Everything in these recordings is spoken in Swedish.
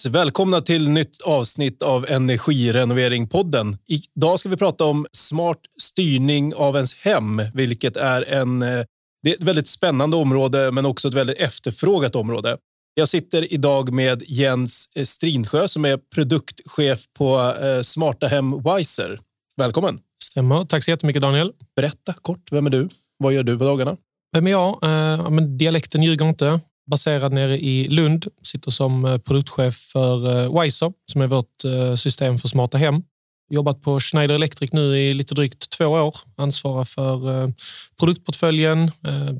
Yes, välkomna till nytt avsnitt av Energirenovering-podden. Idag ska vi prata om smart styrning av ens hem, vilket är en, eh, det är ett väldigt spännande område, men också ett väldigt efterfrågat område. Jag sitter idag med Jens Strinsjö som är produktchef på eh, Smarta Hem Wiser. Välkommen! Stämmer. Tack så jättemycket Daniel. Berätta kort, vem är du? Vad gör du på dagarna? Vem är jag? Eh, men dialekten ljuger inte baserad nere i Lund. Sitter som eh, produktchef för eh, Wiser som är vårt eh, system för smarta hem. Jobbat på Schneider Electric nu i lite drygt två år. Ansvarar för produktportföljen,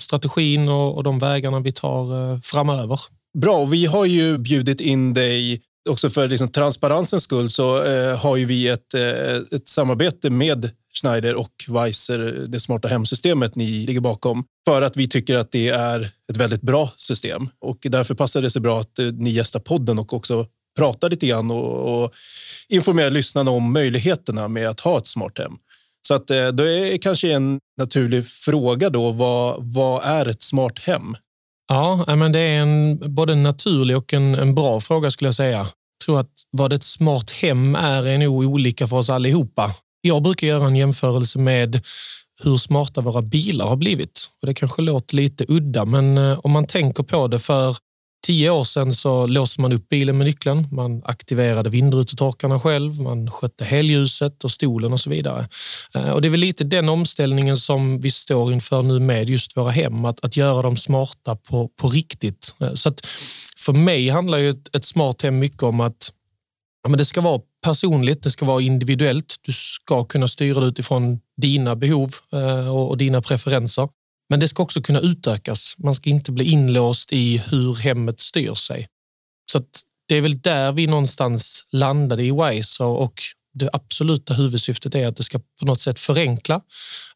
strategin och de vägarna vi tar framöver. Bra, vi har ju bjudit in dig också för liksom transparensens skull så eh, har ju vi ett, eh, ett samarbete med Schneider och Weiser, eh, det smarta hemsystemet ni ligger bakom, för att vi tycker att det är ett väldigt bra system. Och därför passar det sig bra att eh, ni gästar podden och också pratar lite grann och, och informerar lyssnarna om möjligheterna med att ha ett smart hem. Så att eh, då är kanske en naturlig fråga då, vad, vad är ett smart hem? Ja, men det är en både naturlig och en, en bra fråga skulle jag säga. Jag tror att vad ett smart hem är är nog olika för oss allihopa. Jag brukar göra en jämförelse med hur smarta våra bilar har blivit. Och det kanske låter lite udda, men eh, om man tänker på det för tio år sedan så låste man upp bilen med nyckeln. Man aktiverade vindrutetorkarna själv, man skötte helljuset och stolen och så vidare. Eh, och det är väl lite den omställningen som vi står inför nu med just våra hem, att, att göra dem smarta på, på riktigt. Eh, så att för mig handlar ju ett, ett smart hem mycket om att ja, men det ska vara personligt, det ska vara individuellt. Du ska kunna styra det utifrån dina behov eh, och dina preferenser. Men det ska också kunna utökas. Man ska inte bli inlåst i hur hemmet styr sig. Så det är väl där vi någonstans landade i Wiser och det absoluta huvudsyftet är att det ska på något sätt förenkla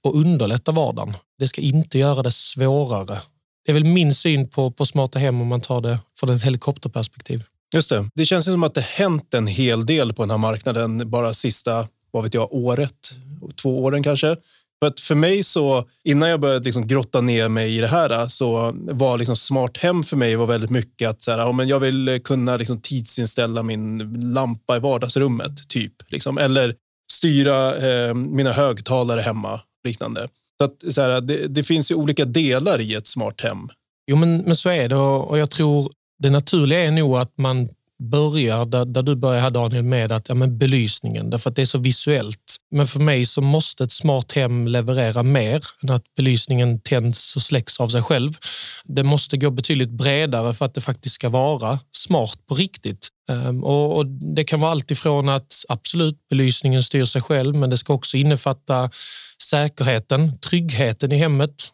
och underlätta vardagen. Det ska inte göra det svårare. Det är väl min syn på, på smarta hem om man tar det från ett helikopterperspektiv. Just det. Det känns som att det hänt en hel del på den här marknaden bara sista vad vet jag, året, två åren kanske. För, att för mig så, innan jag började liksom grotta ner mig i det här så var liksom smart hem för mig var väldigt mycket att så här, ja, men jag vill kunna liksom tidsinställa min lampa i vardagsrummet, typ. Liksom. Eller styra eh, mina högtalare hemma, liknande. Så att, så här, det, det, finns ju olika delar i ett smart hem. Jo, men, men så är det och jag tror det naturliga är nog att man börjar där, där du börjar här Daniel med att ja, men belysningen, därför att det är så visuellt. Men för mig så måste ett smart hem leverera mer än att belysningen tänds och släcks av sig själv. Det måste gå betydligt bredare för att det faktiskt ska vara smart på riktigt. Ehm, och, Det kan vara allt ifrån att absolut belysningen styr sig själv, men det ska också innefatta säkerheten, tryggheten i hemmet.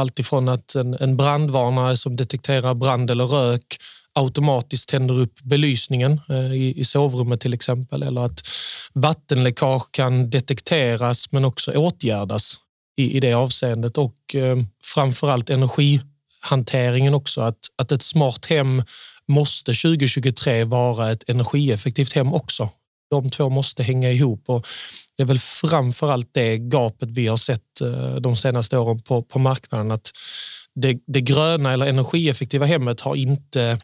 Allt ifrån att en, en brandvarnare som detekterar brand eller rök automatiskt tänder upp belysningen eh, i, i, sovrummet till exempel eller att vattenläckage kan detekteras men också åtgärdas i, i det avseendet och eh, framförallt energihanteringen också. Att, att ett smart hem måste 2023 vara ett energieffektivt hem också. De två måste hänga ihop och det är väl framförallt det gapet vi har sett eh, de senaste åren på, på marknaden. Att det, det gröna eller energieffektiva hemmet har inte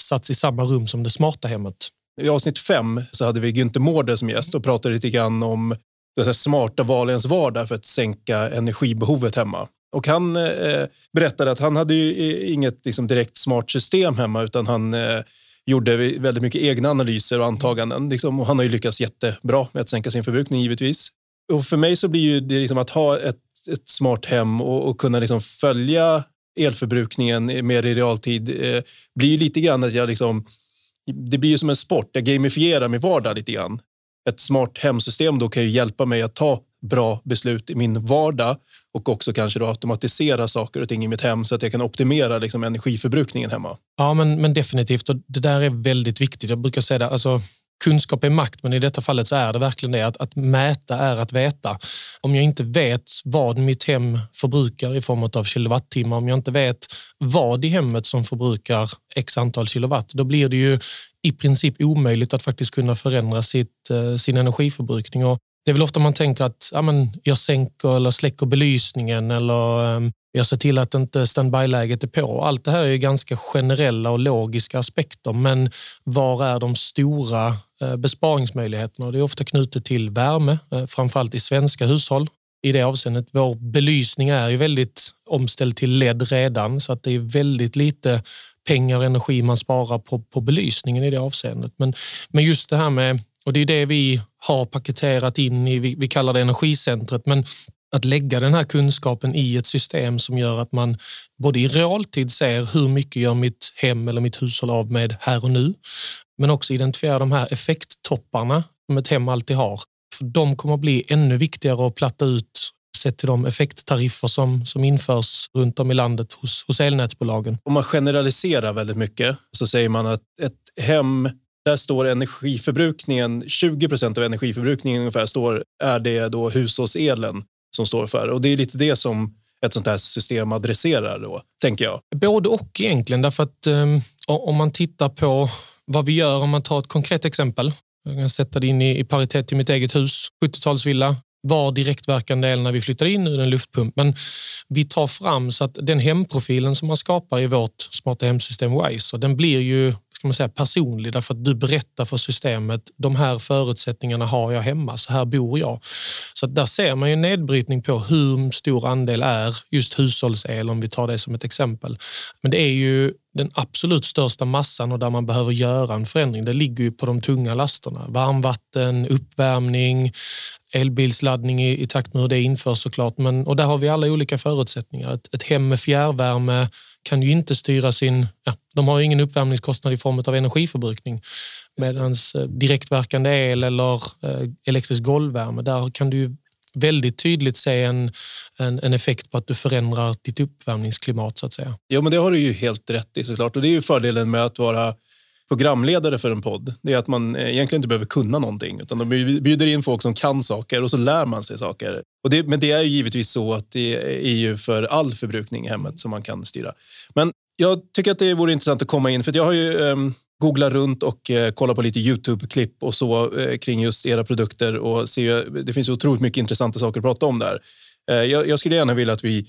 satts i samma rum som det smarta hemmet. I avsnitt fem så hade vi Günther Mårder som gäst och pratade lite grann om det smarta val i ens vardag för att sänka energibehovet hemma. Och han eh, berättade att han hade ju inget liksom, direkt smart system hemma utan han eh, gjorde väldigt mycket egna analyser och antaganden. Liksom, och han har ju lyckats jättebra med att sänka sin förbrukning givetvis. Och för mig så blir ju det liksom att ha ett, ett smart hem och, och kunna liksom följa elförbrukningen mer i realtid eh, blir lite grann att jag liksom... Det blir ju som en sport. Jag gamifierar min vardag lite grann. Ett smart hemsystem då kan ju hjälpa mig att ta bra beslut i min vardag och också kanske då automatisera saker och ting i mitt hem så att jag kan optimera liksom energiförbrukningen hemma. Ja, men, men definitivt. Och det där är väldigt viktigt. Jag brukar säga det. Alltså, kunskap är makt, men i detta fallet så är det verkligen det. Att, att mäta är att veta. Om jag inte vet vad mitt hem förbrukar i form av kilowattimmar, om jag inte vet vad i hemmet som förbrukar x antal kilowatt, då blir det ju i princip omöjligt att faktiskt kunna förändra sitt, eh, sin energiförbrukning. Och det är väl ofta man tänker att ja, men jag sänker eller släcker belysningen eller um, jag ser till att inte standby-läget är på. Allt det här är ganska generella och logiska aspekter, men var är de stora eh, besparingsmöjligheterna? Det är ofta knutet till värme, eh, framförallt i svenska hushåll. I det avseendet, vår belysning är ju väldigt omställd till LED redan, så att det är väldigt lite pengar och energi man sparar på, på belysningen i det avseendet. Men, men just det här med, och det är det vi har paketerat in i, vi, kallar det energicentret, men att lägga den här kunskapen i ett system som gör att man både i realtid ser hur mycket gör mitt hem eller mitt hushåll av med här och nu, men också identifiera de här effekttopparna som ett hem alltid har. För de kommer att bli ännu viktigare att platta ut sett till de effekttariffer som, som införs runt om i landet hos, hos elnätsbolagen. Om man generaliserar väldigt mycket så säger man att ett hem där står energiförbrukningen, 20 procent av energiförbrukningen ungefär står, är det då hushållselen som står för. Och det är lite det som ett sånt här system adresserar då, tänker jag. Både och egentligen, därför att um, om man tittar på vad vi gör, om man tar ett konkret exempel. Jag kan sätta det in i, i paritet till mitt eget hus, 70-talsvilla, var direktverkande el när vi flyttade in ur en luftpump. Men vi tar fram så att den hemprofilen som man skapar i vårt smarta hemsystem Wise, den blir ju ska man säga, personlig därför att du berättar för systemet de här förutsättningarna har jag hemma, så här bor jag. Så där ser man ju en nedbrytning på hur stor andel är just hushållsel om vi tar det som ett exempel. Men det är ju den absolut största massan och där man behöver göra en förändring. Det ligger ju på de tunga lasterna. Varmvatten, uppvärmning, elbilsladdning i, i takt med hur det införs såklart. Men, och där har vi alla olika förutsättningar. Ett, ett hem med fjärrvärme kan ju inte styra sin... Ja, de har ingen uppvärmningskostnad i form av energiförbrukning. Medan eh, direktverkande el eller eh, elektrisk golvvärme, där kan du väldigt tydligt se en, en, en, effekt på att du förändrar ditt uppvärmningsklimat så att säga. Ja, men det har du ju helt rätt i såklart. Och det är ju fördelen med att vara programledare för en podd. Det är att man eh, egentligen inte behöver kunna någonting utan de bjuder in folk som kan saker och så lär man sig saker. Och det, men det är ju givetvis så att det är ju för all förbrukning i hemmet som man kan styra. Men jag tycker att det vore intressant att komma in för jag har ju um, googlat runt och uh, kollat på lite Youtube-klipp och så eh, kring just era produkter och se, det finns otroligt mycket intressanta saker att prata om där. Jag, jag skulle gärna vilja att vi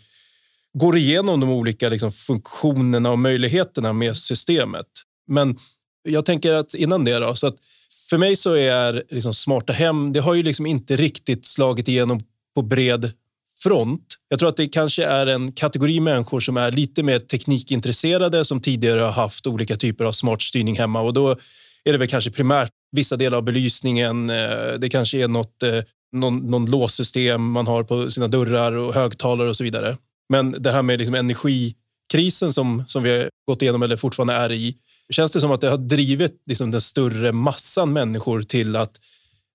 går igenom de olika liksom, funktionerna och möjligheterna med systemet. Men jag tänker att innan det då, så att för mig så är liksom smarta hem, det har ju liksom inte riktigt slagit igenom på bred front. Jag tror att det kanske är en kategori människor som är lite mer teknikintresserade som tidigare har haft olika typer av smart styrning hemma och då är det väl kanske primärt vissa delar av belysningen. Eh, det kanske är något, eh, någon, någon låssystem man har på sina dörrar och högtalare och så vidare. Men det här med liksom energikrisen som, som vi har gått igenom eller fortfarande är i känns det som att det har drivit liksom den större massan människor till att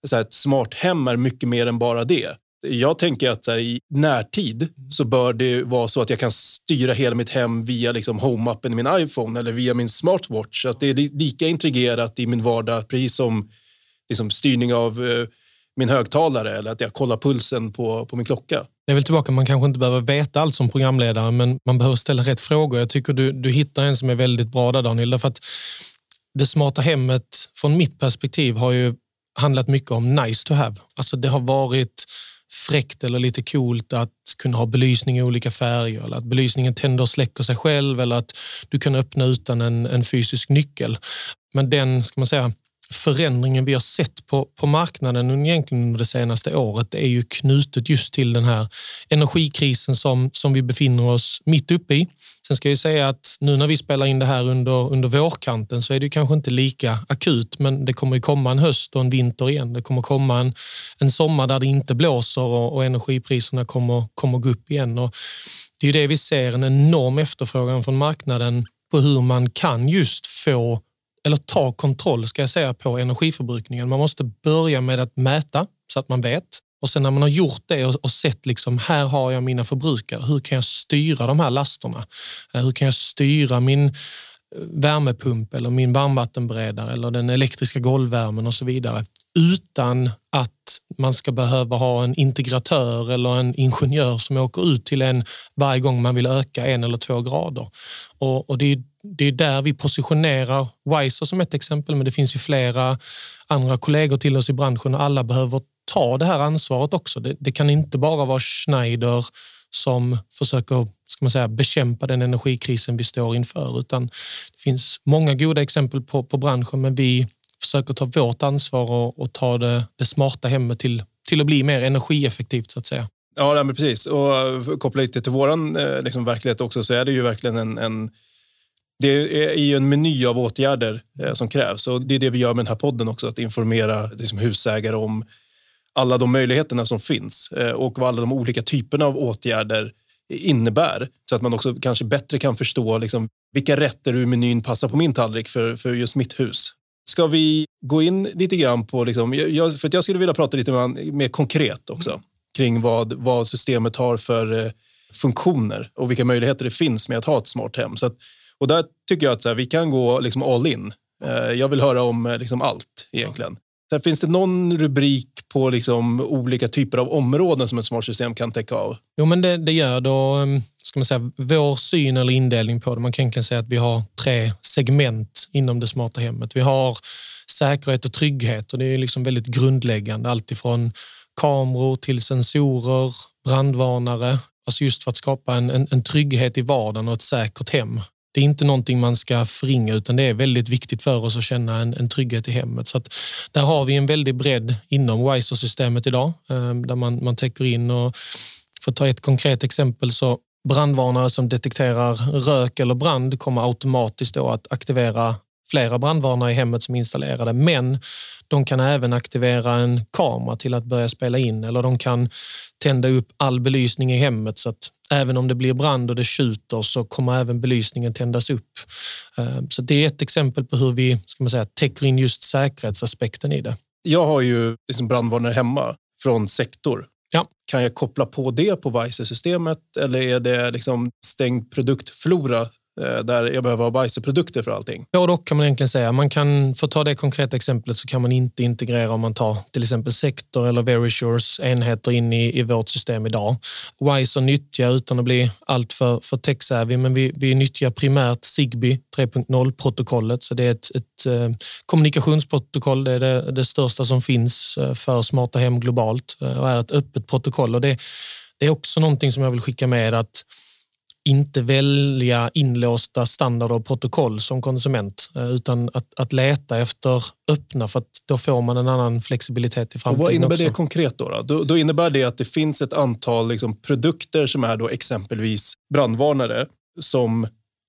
så här, ett smart hem är mycket mer än bara det. Jag tänker att här, i närtid så bör det vara så att jag kan styra hela mitt hem via liksom, home-appen i min iPhone eller via min smartwatch. Att det är lika integrerat i min vardag, precis som liksom, styrning av eh, min högtalare eller att jag kollar pulsen på, på min klocka. Det är väl tillbaka, man kanske inte behöver veta allt som programledare, men man behöver ställa rätt frågor. Jag tycker du, du hittar en som är väldigt bra där, Daniel. Därför att det smarta hemmet, från mitt perspektiv, har ju handlat mycket om nice to have. Alltså det har varit fräckt eller lite coolt att kunna ha belysning i olika färger eller att belysningen tänder och släcker sig själv eller att du kan öppna utan en, en fysisk nyckel. Men den, ska man säga, förändringen vi har sett på, på marknaden egentligen under det senaste året är ju knutet just till den här energikrisen som, som vi befinner oss mitt uppe i. Sen ska jag säga att nu när vi spelar in det här under, under vårkanten så är det kanske inte lika akut, men det kommer ju komma en höst och en vinter igen. Det kommer komma en, en sommar där det inte blåser och, och energipriserna kommer, kommer gå upp igen. Och det är det vi ser, en enorm efterfrågan från marknaden på hur man kan just få eller ta kontroll ska jag säga på energiförbrukningen. Man måste börja med att mäta så att man vet. Och sen när man har gjort det och, sett liksom här har jag mina förbrukare. Hur kan jag styra de här lasterna? Eh, hur kan jag styra min eh, värmepump eller min varmvattenberedare eller den elektriska golvvärmen och så vidare utan att man ska behöva ha en integratör eller en ingenjör som åker ut till en varje gång man vill öka en eller två grader. Och, och det är det är där vi positionerar Wiser som ett exempel, men det finns ju flera andra kollegor till oss i branschen och alla behöver ta det här ansvaret också. Det, det kan inte bara vara Schneider som försöker ska man säga, bekämpa den energikrisen vi står inför, utan det finns många goda exempel på, på branschen, men vi försöker ta vårt ansvar och, och ta det, det smarta hemmet till, till att bli mer energieffektivt så att säga. Ja, men precis. Och koppla lite till vår eh, liksom, verklighet också så är det ju verkligen en, en det är ju en meny av åtgärder eh, som krävs och det är det vi gör med den här podden också, att informera liksom, husägare om alla de möjligheterna som finns eh, och vad alla de olika typerna av åtgärder innebär så att man också kanske bättre kan förstå liksom, vilka rätter ur menyn passar på min tallrik för, för just mitt hus. Ska vi gå in lite grann på, liksom, jag, för jag skulle vilja prata lite mer, mer konkret också kring vad, vad systemet har för eh, funktioner och vilka möjligheter det finns med att ha ett smart hem. Så att, och där tycker jag att så här, vi kan gå liksom all in. Eh, jag vill höra om eh, liksom allt egentligen. Sen finns det någon rubrik på liksom olika typer av områden som ett smart system kan täcka av? Jo, men det, det gör då, ehm, ska man säga, vår syn eller indelning på det. Man kan egentligen säga att vi har tre segment inom det smarta hemmet. Vi har säkerhet och trygghet och det är liksom väldigt grundläggande. Alltifrån kameror till sensorer, brandvarnare. Alltså just för att skapa en, en, en trygghet i vardagen och ett säkert hem det är inte någonting man ska förringa utan det är väldigt viktigt för oss att känna en, en trygghet i hemmet. Så där har vi en väldig bredd inom Wiser-systemet idag ehm, där man, man täcker in och för att ta ett konkret exempel så brandvarnare som detekterar rök eller brand kommer automatiskt då att aktivera flera brandvarnare i hemmet som är installerade, men de kan även aktivera en kamera till att börja spela in eller de kan tända upp all belysning i hemmet så att även om det blir brand och det tjuter så kommer även belysningen tändas upp. Eh, så det är ett exempel på hur vi ska man säga, täcker in just säkerhetsaspekten i det. Jag har ju liksom brandvarnare hemma från sektor. Ja. Kan jag koppla på det på Weiser-systemet eller är det liksom stängd produktflora Eh, där jag behöver ha bajseprodukter för allting. Både och kan man egentligen säga. Man kan, för att ta det konkreta exemplet så kan man inte integrera om man tar till exempel Sector eller Verisures enheter in i, i vårt system idag. Wiser nyttjar, utan att bli allt för, för tech-savvy, men vi, vi nyttjar primärt Zigbee 3.0-protokollet. Så det är ett, ett eh, kommunikationsprotokoll. Det är det, det, största som finns eh, för smarta hem globalt eh, och är ett öppet protokoll. Och det, det är också någonting som jag vill skicka med att inte välja inlåsta standarder och protokoll som konsument eh, utan att, att leta efter öppna för att då får man en annan flexibilitet i framtiden. Och vad innebär också. det konkret? Då, då, då? innebär det att det finns ett antal liksom, produkter som är då exempelvis brandvarnare som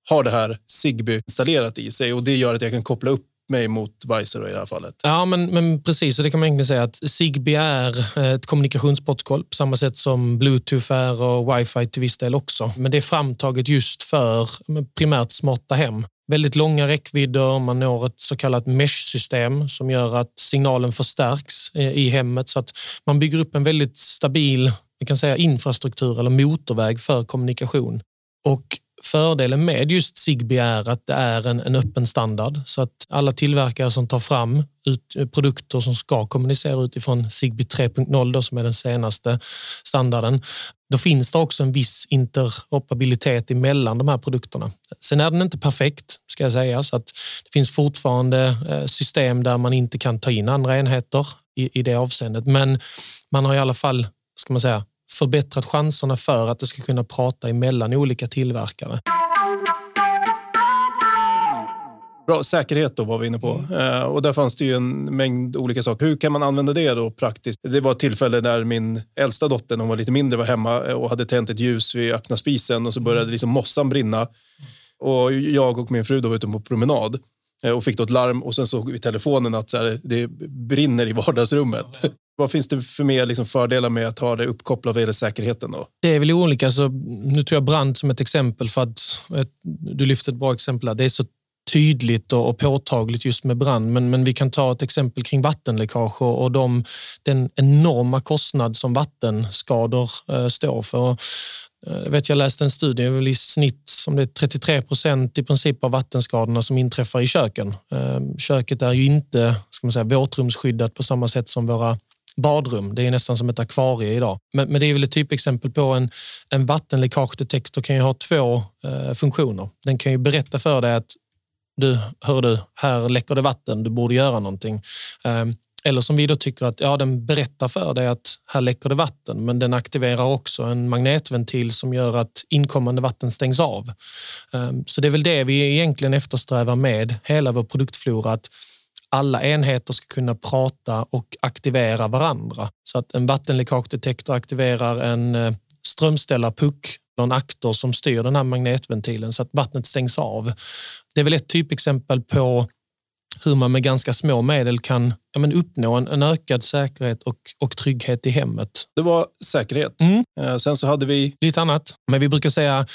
har det här Zigbee installerat i sig och det gör att jag kan koppla upp mig mot Weiser i det här fallet. Ja, men, men precis. Så det kan man egentligen säga att Zigbee är eh, ett kommunikationsprotokoll på samma sätt som Bluetooth är och wifi till viss del också. Men det är framtaget just för primärt smarta hem. Väldigt långa räckvidder, man når ett så kallat mesh-system som gör att signalen förstärks eh, i hemmet så att man bygger upp en väldigt stabil vi kan säga infrastruktur eller motorväg för kommunikation. Och Fördelen med just Zigbee är att det är en, en öppen standard så att alla tillverkare som tar fram ut, eh, produkter som ska kommunicera utifrån Zigbee 3.0 som är den senaste standarden, då finns det också en viss interoperabilitet emellan de här produkterna. Sen är den inte perfekt ska jag säga så att det finns fortfarande eh, system där man inte kan ta in andra enheter i, i det avseendet. Men man har i alla fall ska man säga, förbättrat chanserna för att det ska kunna prata emellan olika tillverkare. Bra, säkerhet då var vi inne på. Mm. Eh, och där fanns det ju en mängd olika saker. Hur kan man använda det då praktiskt? Det var ett tillfälle när min äldsta dotter, när hon var lite mindre, var hemma och hade tänt ett ljus vid öppna spisen och så började liksom mossan brinna. Och jag och min fru då var ute på promenad eh, och fick då ett larm och sen såg vi telefonen att så här, det brinner i vardagsrummet. Vad finns det för mer liksom fördelar med att ha det uppkopplat vad gäller säkerheten? Då? Det är väl olika. Så nu tog jag brand som ett exempel för att du lyfte ett bra exempel. Där. Det är så tydligt och, påtagligt just med brand. Men, men vi kan ta ett exempel kring vattenläckage och, och de, den enorma kostnad som vattenskador eh, står för. Eh, jag vet, jag läste en studie, väl i snitt som det är 33 procent i princip av vattenskadorna som inträffar i köken. Eh, köket är ju inte ska man säga, våtrumsskyddat på samma sätt som våra badrum. Det är nästan som ett akvarie idag. Men, men det är väl ett typexempel på en, en vattenläckagedetektor kan ju ha två eh, funktioner. Den kan ju berätta för dig att du, hör du, här läcker det vatten, du borde göra någonting. Eh, Eller som vi då tycker att ja, den berättar för dig att här läcker det vatten, men den aktiverar också en magnetventil som gör att inkommande vatten stängs av. Ehm, så det är väl det vi egentligen eftersträvar med hela vår produktflora, att alla enheter ska kunna prata och aktivera varandra. Så att en vattenläckagedetektor aktiverar en eh, strömställarpuck en aktor som styr den här magnetventilen så att vattnet stängs av. Det är väl ett typexempel på hur man med ganska små medel kan ja, men uppnå en, en ökad säkerhet och, och trygghet i hemmet. Det var säkerhet. Mm. Eh, sen så hade vi... Lite annat. Men vi brukar säga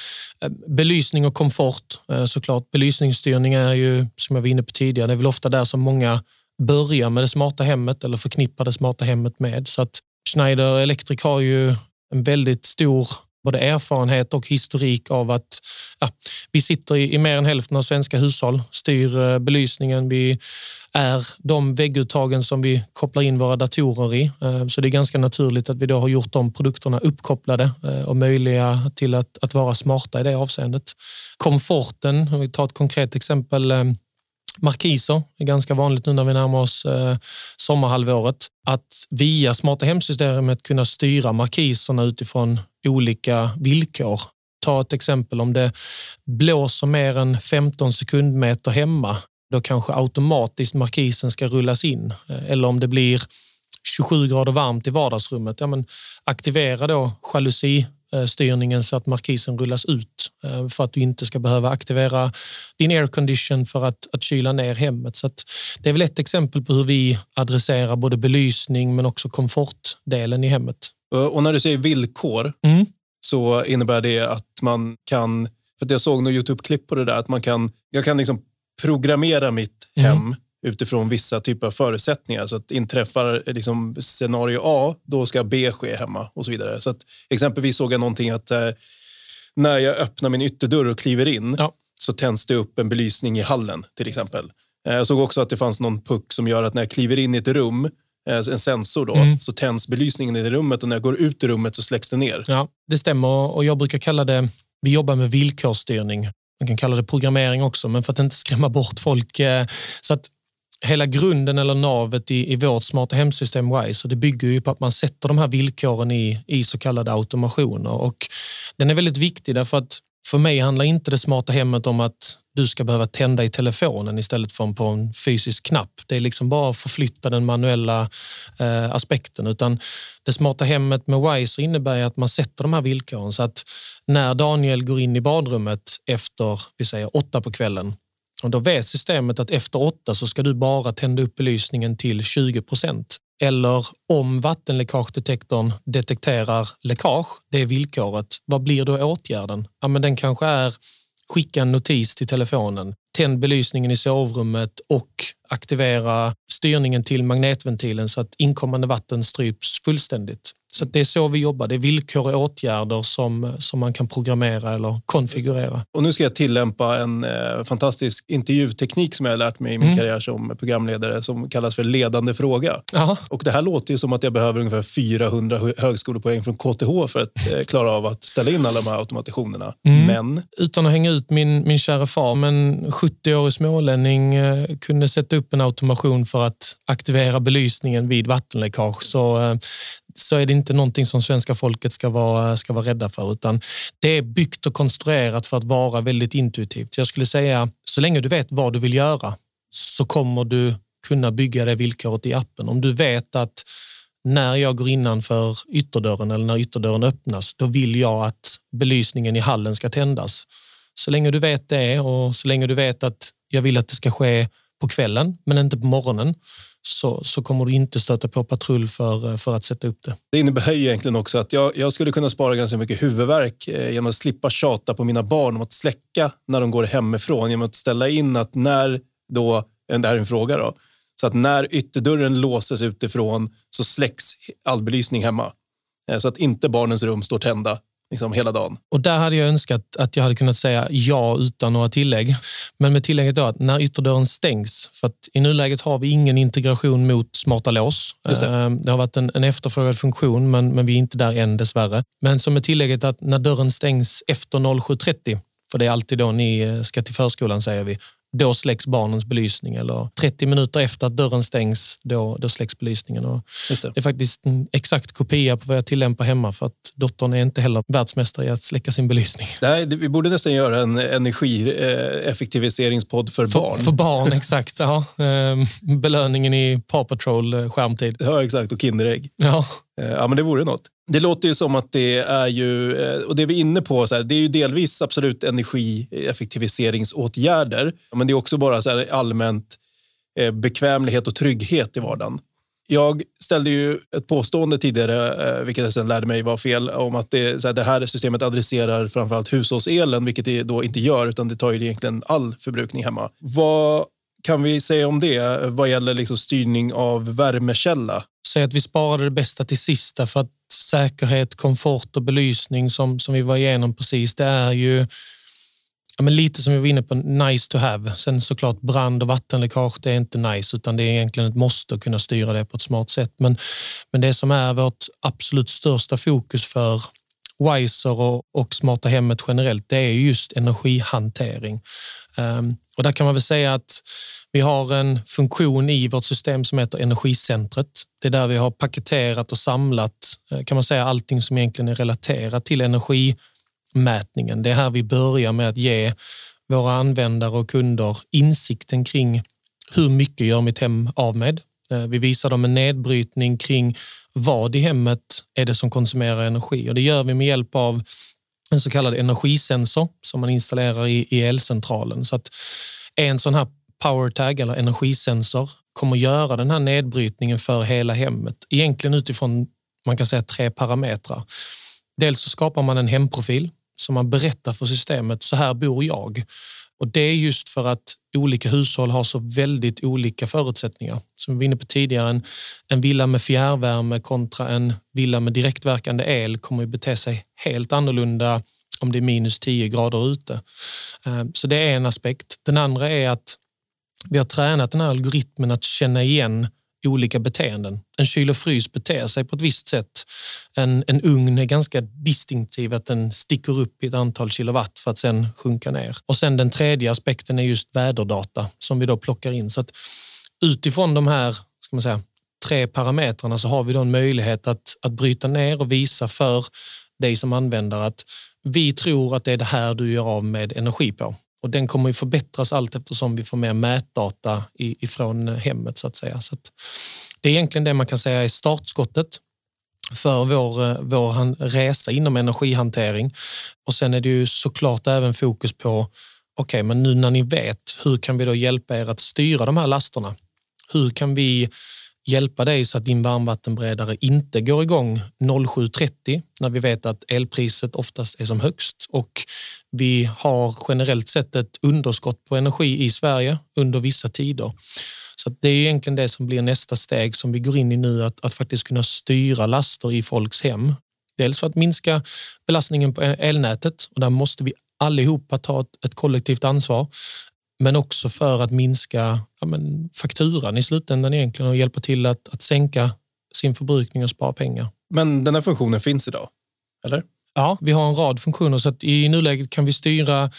eh, belysning och komfort. Eh, såklart belysningsstyrning är ju, som jag var inne på tidigare, det är väl ofta där som många börjar med det smarta hemmet eller förknippar det smarta hemmet med. Så att Schneider Electric har ju en väldigt stor både erfarenhet och historik av att ja, vi sitter i, i, mer än hälften av svenska hushåll, styr eh, belysningen, vi är de vägguttagen som vi kopplar in våra datorer i. Eh, så det är ganska naturligt att vi då har gjort de produkterna uppkopplade eh, och möjliga till att, att vara smarta i det avseendet. Komforten, om vi tar ett konkret exempel, eh, markiser är ganska vanligt nu när vi närmar oss eh, sommarhalvåret. Att via smarta hemsystemet kunna styra markiserna utifrån olika villkor. Ta ett exempel om det blåser mer än 15 sekundmeter hemma, då kanske automatiskt markisen ska rullas in. Eh, eller om det blir 27 grader varmt i vardagsrummet, ja, men aktivera då jalusistyrningen eh, så att markisen rullas ut för att du inte ska behöva aktivera din aircondition för att, att kyla ner hemmet. Så det är väl ett exempel på hur vi adresserar både belysning men också komfortdelen i hemmet. Och när du säger villkor mm. så innebär det att man kan, för jag såg något Youtube-klipp på det där, att man kan, jag kan liksom programmera mitt mm. hem utifrån vissa typer av förutsättningar. Så att inträffar liksom scenario A, då ska B ske hemma och så vidare. Så att exempelvis såg jag någonting att eh, när jag öppnar min ytterdörr och kliver in ja. så tänds det upp en belysning i hallen till exempel. Eh, jag såg också att det fanns någon puck som gör att när jag kliver in i ett rum eh, en sensor då, mm. så tänds belysningen i rummet och när jag går ut ur rummet så släcks det ner. Ja, det stämmer och jag brukar kalla det, vi jobbar med villkorsstyrning. Man kan kalla det programmering också, men för att inte skrämma bort folk. Eh, så att hela grunden eller navet i, i vårt smarta hemsystem WISE, det bygger ju på att man sätter de här villkoren i, i så kallade automationer och den är väldigt viktig därför att för mig handlar inte det smarta hemmet om att du ska behöva tända i telefonen istället för på en fysisk knapp. Det är liksom bara att förflytta den manuella eh, aspekten. Utan det smarta hemmet med Wise innebär att man sätter de här villkoren så att när Daniel går in i badrummet efter vi säger åtta på kvällen och då vet systemet att efter åtta så ska du bara tända upp belysningen till 20 procent. Eller om vattenläckagedetektorn detekterar läckage, det är villkoret, vad blir då åtgärden? Ja, men den kanske är skicka en notis till telefonen, tänd belysningen i sovrummet och aktivera styrningen till magnetventilen så att inkommande vatten stryps fullständigt. Så det är så vi jobbar. Det är villkor och åtgärder som, som man kan programmera eller konfigurera. Och nu ska jag tillämpa en eh, fantastisk intervjuteknik som jag har lärt mig i min mm. karriär som programledare som kallas för ledande fråga. Aha. Och det här låter ju som att jag behöver ungefär 400 högskolepoäng från KTH för att eh, klara av att ställa in alla de här automationerna. Mm. Men... Utan att hänga ut min, min kära far, men 70-årig smålänning eh, kunde sätta upp en automation för att aktivera belysningen vid vattenläckage. Så eh, så är det inte någonting som svenska folket ska vara, ska vara rädda för, utan det är byggt och konstruerat för att vara väldigt intuitivt. Jag skulle säga, så länge du vet vad du vill göra så kommer du kunna bygga det villkoret i appen. Om du vet att när jag går innanför ytterdörren eller när ytterdörren öppnas, då vill jag att belysningen i hallen ska tändas. Så länge du vet det och så länge du vet att jag vill att det ska ske på kvällen, men inte på morgonen, så, så kommer du inte stöta på patrull för, för att sätta upp det. Det innebär ju egentligen också att jag, jag skulle kunna spara ganska mycket huvudvärk eh, genom att slippa tjata på mina barn om att släcka när de går hemifrån genom att ställa in att när då, eh, det här är en fråga då, så att när ytterdörren låses utifrån så släcks all belysning hemma. Eh, så att inte barnens rum står tända liksom hela dagen. Och där hade jag önskat att jag hade kunnat säga ja utan några tillägg. Men med tillägget då att när ytterdörren stängs, för att i nuläget har vi ingen integration mot smarta lås. Det. Ehm, det. har varit en, en efterfrågad funktion, men, men vi är inte där än dessvärre. Men som med tillägget att när dörren stängs efter 07.30, för det är alltid då ni eh, ska till förskolan säger vi, då släcks barnens belysning. Eller 30 minuter efter att dörren stängs, då, då släcks belysningen. Och det. det. är faktiskt en exakt kopia på vad jag tillämpar hemma för att dottern är inte heller världsmästare i att släcka sin belysning. Nej, vi borde nästan göra en energieffektiviseringspodd för, för barn. För barn, exakt. Ja. Ehm, belöningen i Paw Patrol eh, skärmtid. Ja, exakt. Och Kinderägg. Ja. Eh, ja, men det vore något. Det låter ju som att det är ju, eh, och det vi är inne på, så här, det är ju delvis absolut energieffektiviseringsåtgärder, men det är också bara så här allmänt eh, bekvämlighet och trygghet i vardagen. Jag ställde ju ett påstående tidigare, eh, vilket jag sen lärde mig var fel, om att det, så här, det här systemet adresserar framförallt hushållselen, vilket det då inte gör, utan det tar ju egentligen all förbrukning hemma. Vad kan vi säga om det vad gäller liksom styrning av värmekälla? Säg att vi sparade det bästa till sista för att säkerhet, komfort och belysning som, som vi var igenom precis, det är ju ja, men lite som vi var inne på, nice to have. Sen såklart brand och vattenläckage, det är inte nice utan det är egentligen ett måste att kunna styra det på ett smart sätt. Men, men det som är vårt absolut största fokus för Wiser och, och smarta hemmet generellt, det är just energihantering. Um, och där kan man väl säga att vi har en funktion i vårt system som heter energicentret. Det är där vi har paketerat och samlat eh, kan man säga allting som egentligen är relaterat till energimätningen. Det är här vi börjar med att ge våra användare och kunder insikten kring hur mycket gör mitt hem av med? Eh, vi visar dem en nedbrytning kring vad i hemmet är det som konsumerar energi och det gör vi med hjälp av en så kallad energisensor som man installerar i, i elcentralen. Så att en sån här powertag eller energisensor kommer göra den här nedbrytningen för hela hemmet. Egentligen utifrån man kan säga tre parametrar. Dels så skapar man en hemprofil som man berättar för systemet, så här bor jag. Och det är just för att olika hushåll har så väldigt olika förutsättningar. Som vi var inne på tidigare, en, en villa med fjärrvärme kontra en villa med direktverkande el kommer att bete sig helt annorlunda om det är minus 10 grader ute. Eh, så det är en aspekt. Den andra är att vi har tränat den här algoritmen att känna igen olika beteenden. En kyl och frys beter sig på ett visst sätt. En, en ugn är ganska distinktiv, att den sticker upp i ett antal kilowatt för att sen sjunka ner. Och sen den tredje aspekten är just väderdata som vi då plockar in. Så att utifrån de här ska man säga, tre parametrarna så har vi då en möjlighet att, att bryta ner och visa för dig som användare att vi tror att det är det här du gör av med energi på. Och den kommer ju förbättras allt eftersom vi får mer mätdata ifrån hemmet så att säga. Så att det är egentligen det man kan säga är startskottet för vår, eh, vår resa inom energihantering. Och sen är det ju såklart även fokus på okej, okay, men nu när ni vet, hur kan vi då hjälpa er att styra de här lasterna? Hur kan vi hjälpa dig så att din varmvattenberedare inte går igång 07.30 när vi vet att elpriset oftast är som högst och vi har generellt sett ett underskott på energi i Sverige under vissa tider. Så det är egentligen det som blir nästa steg som vi går in i nu, att, att faktiskt kunna styra laster i folks hem. Dels för att minska belastningen på elnätet och där måste vi allihopa ta ett, ett kollektivt ansvar men också för att minska ja, men, fakturan i slutändan egentligen och hjälpa till att, att sänka sin förbrukning och spara pengar. Men den här funktionen finns idag, eller? Ja, vi har en rad funktioner så att i nuläget kan vi styra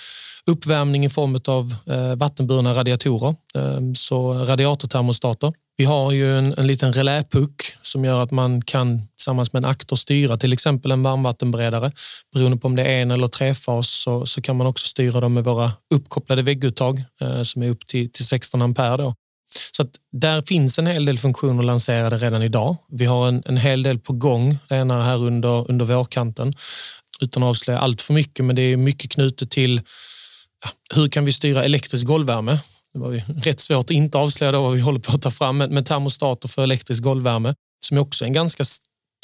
uppvärmning i form av eh, vattenburna radiatorer, eh, så radiatortermostater. Vi har ju en, en liten reläpuck som gör att man kan tillsammans med en aktor styra till exempel en varmvattenberedare. Beroende på om det är en eller trefas så, så kan man också styra dem med våra uppkopplade vägguttag eh, som är upp till, till 16 ampere. Då. Så att där finns en hel del funktioner lanserade redan idag. Vi har en, en hel del på gång senare här under, under vårkanten utan att avslöja allt för mycket, men det är mycket knutet till ja, hur kan vi styra elektrisk golvvärme? Det var ju rätt svårt att inte avslöja vad vi håller på att ta fram, men, men termostater för elektrisk golvvärme som är också en ganska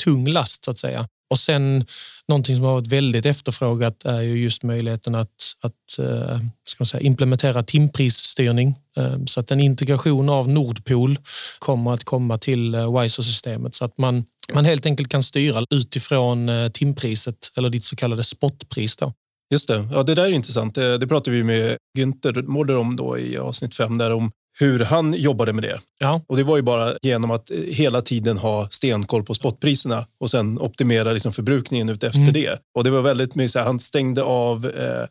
tung last så att säga. Och sen någonting som har varit väldigt efterfrågat är ju just möjligheten att, att eh, ska man säga, implementera timprisstyrning. Eh, så att en integration av Nordpol kommer att komma till eh, Wiser-systemet så att man, man helt enkelt kan styra utifrån timpriset eller ditt så kallade spotpris. Då. Just det, ja, det där är intressant. Det, det pratade vi med Günther Mårder om då i avsnitt fem där om hur han jobbade med det. Ja. Och Det var ju bara genom att eh, hela tiden ha stenkoll på spotpriserna och sen optimera liksom förbrukningen ut efter mm. det. Och Det var väldigt mycket så här, han stängde av eh,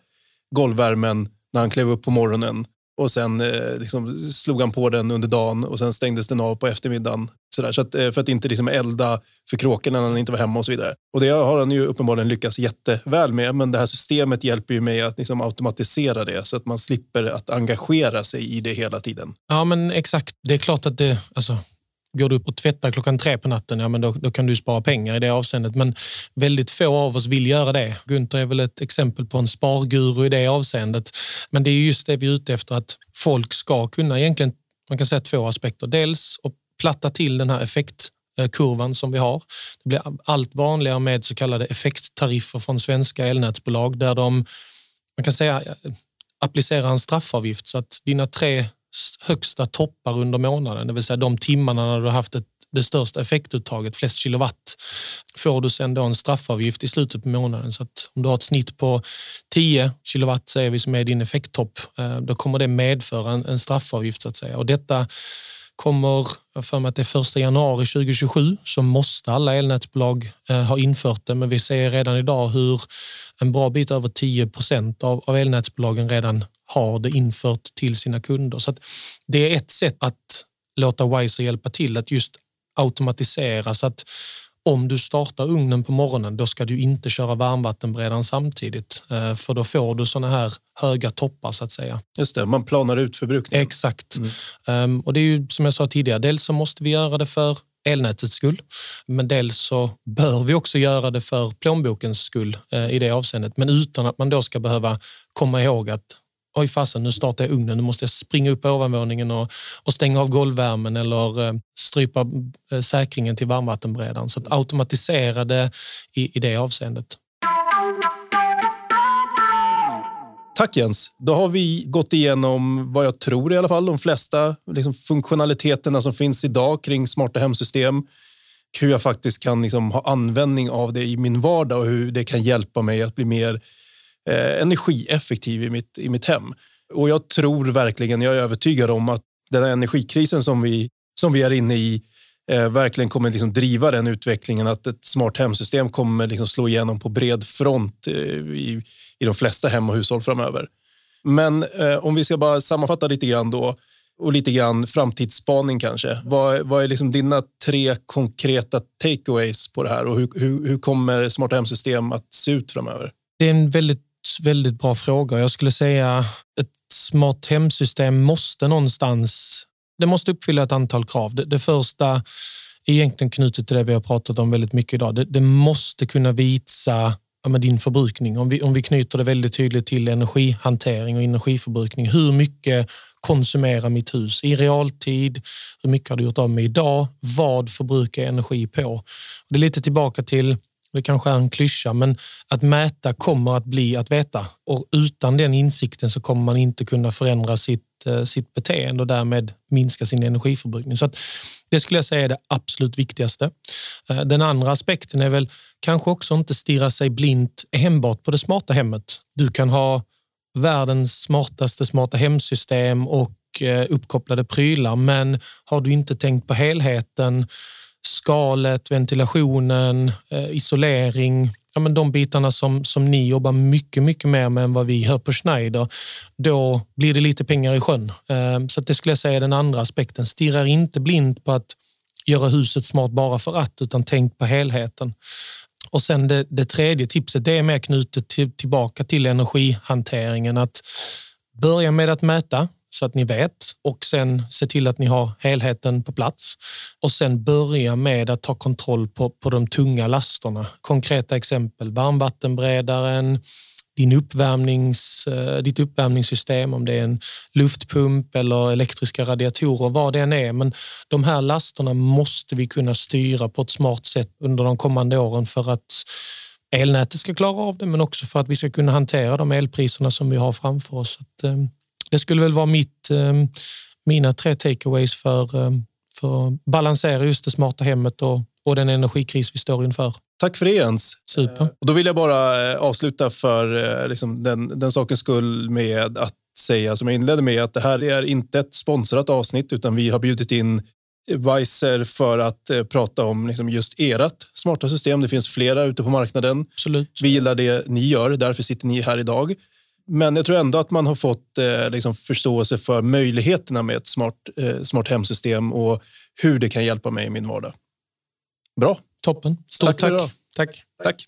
golvvärmen när han klev upp på morgonen och sen eh, liksom, slog han på den under dagen och sen stängdes den av på eftermiddagen. Sådär, så att, eh, för att inte liksom, elda för kråkorna när han inte var hemma och så vidare. Och det har han ju uppenbarligen lyckats jätteväl med, men det här systemet hjälper ju mig att liksom, automatisera det så att man slipper att engagera sig i det hela tiden. Ja, men exakt. Det är klart att det, alltså, Går du upp och tvättar klockan tre på natten, ja, men då, då kan du spara pengar i det avseendet. Men väldigt få av oss vill göra det. Gunther är väl ett exempel på en sparguru i det avseendet. Men det är just det vi är ute efter, att folk ska kunna egentligen, man kan säga två aspekter. Dels att platta till den här effektkurvan som vi har. Det blir allt vanligare med så kallade effekttariffer från svenska elnätsbolag där de, man kan säga, applicerar en straffavgift så att dina tre högsta toppar under månaden, det vill säga de timmarna när du har haft ett, det största effektuttaget, flest kilowatt, får du sen då en straffavgift i slutet på månaden. Så att om du har ett snitt på 10 kilowatt, säger vi, som är din effekttopp, eh, då kommer det medföra en, en straffavgift så att säga. Och detta kommer, jag för mig att det är första januari 2027, så måste alla elnätsbolag eh, ha infört det. Men vi ser redan idag hur en bra bit över 10 procent av, av elnätsbolagen redan har det infört till sina kunder. Så det är ett sätt att låta Wiser hjälpa till att just automatisera så att om du startar ugnen på morgonen, då ska du inte köra varmvattenberedaren samtidigt, eh, för då får du såna här höga toppar så att säga. Just det, man planar ut förbrukningen. Exakt. Mm. Um, och det är ju som jag sa tidigare, dels så måste vi göra det för elnätets skull, men dels så bör vi också göra det för plånbokens skull uh, i det avseendet, men utan att man då ska behöva komma ihåg att oj fasen, nu startar jag ugnen, nu måste jag springa upp på ovanvåningen och, och stänga av golvvärmen eller eh, strypa eh, säkringen till varmvattenberedaren. Så att automatisera det i, i det avseendet. Tack Jens. Då har vi gått igenom vad jag tror i alla fall de flesta liksom, funktionaliteterna som finns idag kring smarta hemsystem. Hur jag faktiskt kan liksom, ha användning av det i min vardag och hur det kan hjälpa mig att bli mer eh, energieffektiv i mitt, i mitt hem. Och jag tror verkligen, jag är övertygad om att den här energikrisen som vi, som vi är inne i eh, verkligen kommer liksom driva den utvecklingen att ett smart hemsystem kommer liksom slå igenom på bred front eh, i, i de flesta hem och hushåll framöver. Men eh, om vi ska bara sammanfatta lite grann då och lite grann framtidsspaning kanske. Vad, vad är liksom dina tre konkreta takeaways på det här och hur, hur, hur kommer smarta hemsystem att se ut framöver? Det är en väldigt väldigt bra fråga. Jag skulle säga ett smart hemsystem måste någonstans, det måste uppfylla ett antal krav. Det, det första är egentligen knutet till det vi har pratat om väldigt mycket idag. Det, det måste kunna visa ja, din förbrukning. Om vi, om vi knyter det väldigt tydligt till energihantering och energiförbrukning. Hur mycket konsumerar mitt hus i realtid? Hur mycket har du gjort av med idag? Vad förbrukar jag energi på? Det är lite tillbaka till det kanske är en klyscha, men att mäta kommer att bli att veta. Och utan den insikten så kommer man inte kunna förändra sitt, eh, sitt beteende och därmed minska sin energiförbrukning. Så att det skulle jag säga är det absolut viktigaste. Eh, den andra aspekten är väl kanske också inte stirra sig blint enbart på det smarta hemmet. Du kan ha världens smartaste smarta hemsystem och eh, uppkopplade prylar, men har du inte tänkt på helheten skalet, ventilationen, eh, isolering, ja, men de bitarna som, som ni jobbar mycket, mycket mer med än vad vi hör på Schneider, då blir det lite pengar i sjön. Eh, så det skulle jag säga är den andra aspekten. Stirrar inte blint på att göra huset smart bara för att, utan tänk på helheten. Och sen det, det tredje tipset, det är mer knutet till, tillbaka till energihanteringen. Att börja med att mäta så att ni vet och sen se till att ni har helheten på plats och sen börja med att ta kontroll på, på de tunga lasterna. Konkreta exempel, varmvattenberedaren, din uppvärmnings, eh, ditt uppvärmningssystem, om det är en luftpump eller elektriska radiatorer, vad det än är. Men de här lasterna måste vi kunna styra på ett smart sätt under de kommande åren för att elnätet ska klara av det, men också för att vi ska kunna hantera de elpriserna som vi har framför oss. Eh, det skulle väl vara mitt, ehm, mina tre takeaways för, ehm, för att balansera just det smarta hemmet och, och den energikris vi står inför. Tack för det Jens. Super. Eh, och då vill jag bara eh, avsluta för eh, liksom, den, den sakens skull med att säga som jag inledde med att det här är inte ett sponsrat avsnitt utan vi har bjudit in Weiser för att eh, prata om liksom, just ert smarta system. Det finns flera ute på marknaden. Absolut. Vi gillar det ni gör, därför sitter ni här idag. Men jag tror ändå att man har fått eh, liksom förståelse för möjligheterna med ett smart, eh, smart hemsystem och hur det kan hjälpa mig i min vardag. Bra. Toppen. Stort tack. Tack. tack. tack.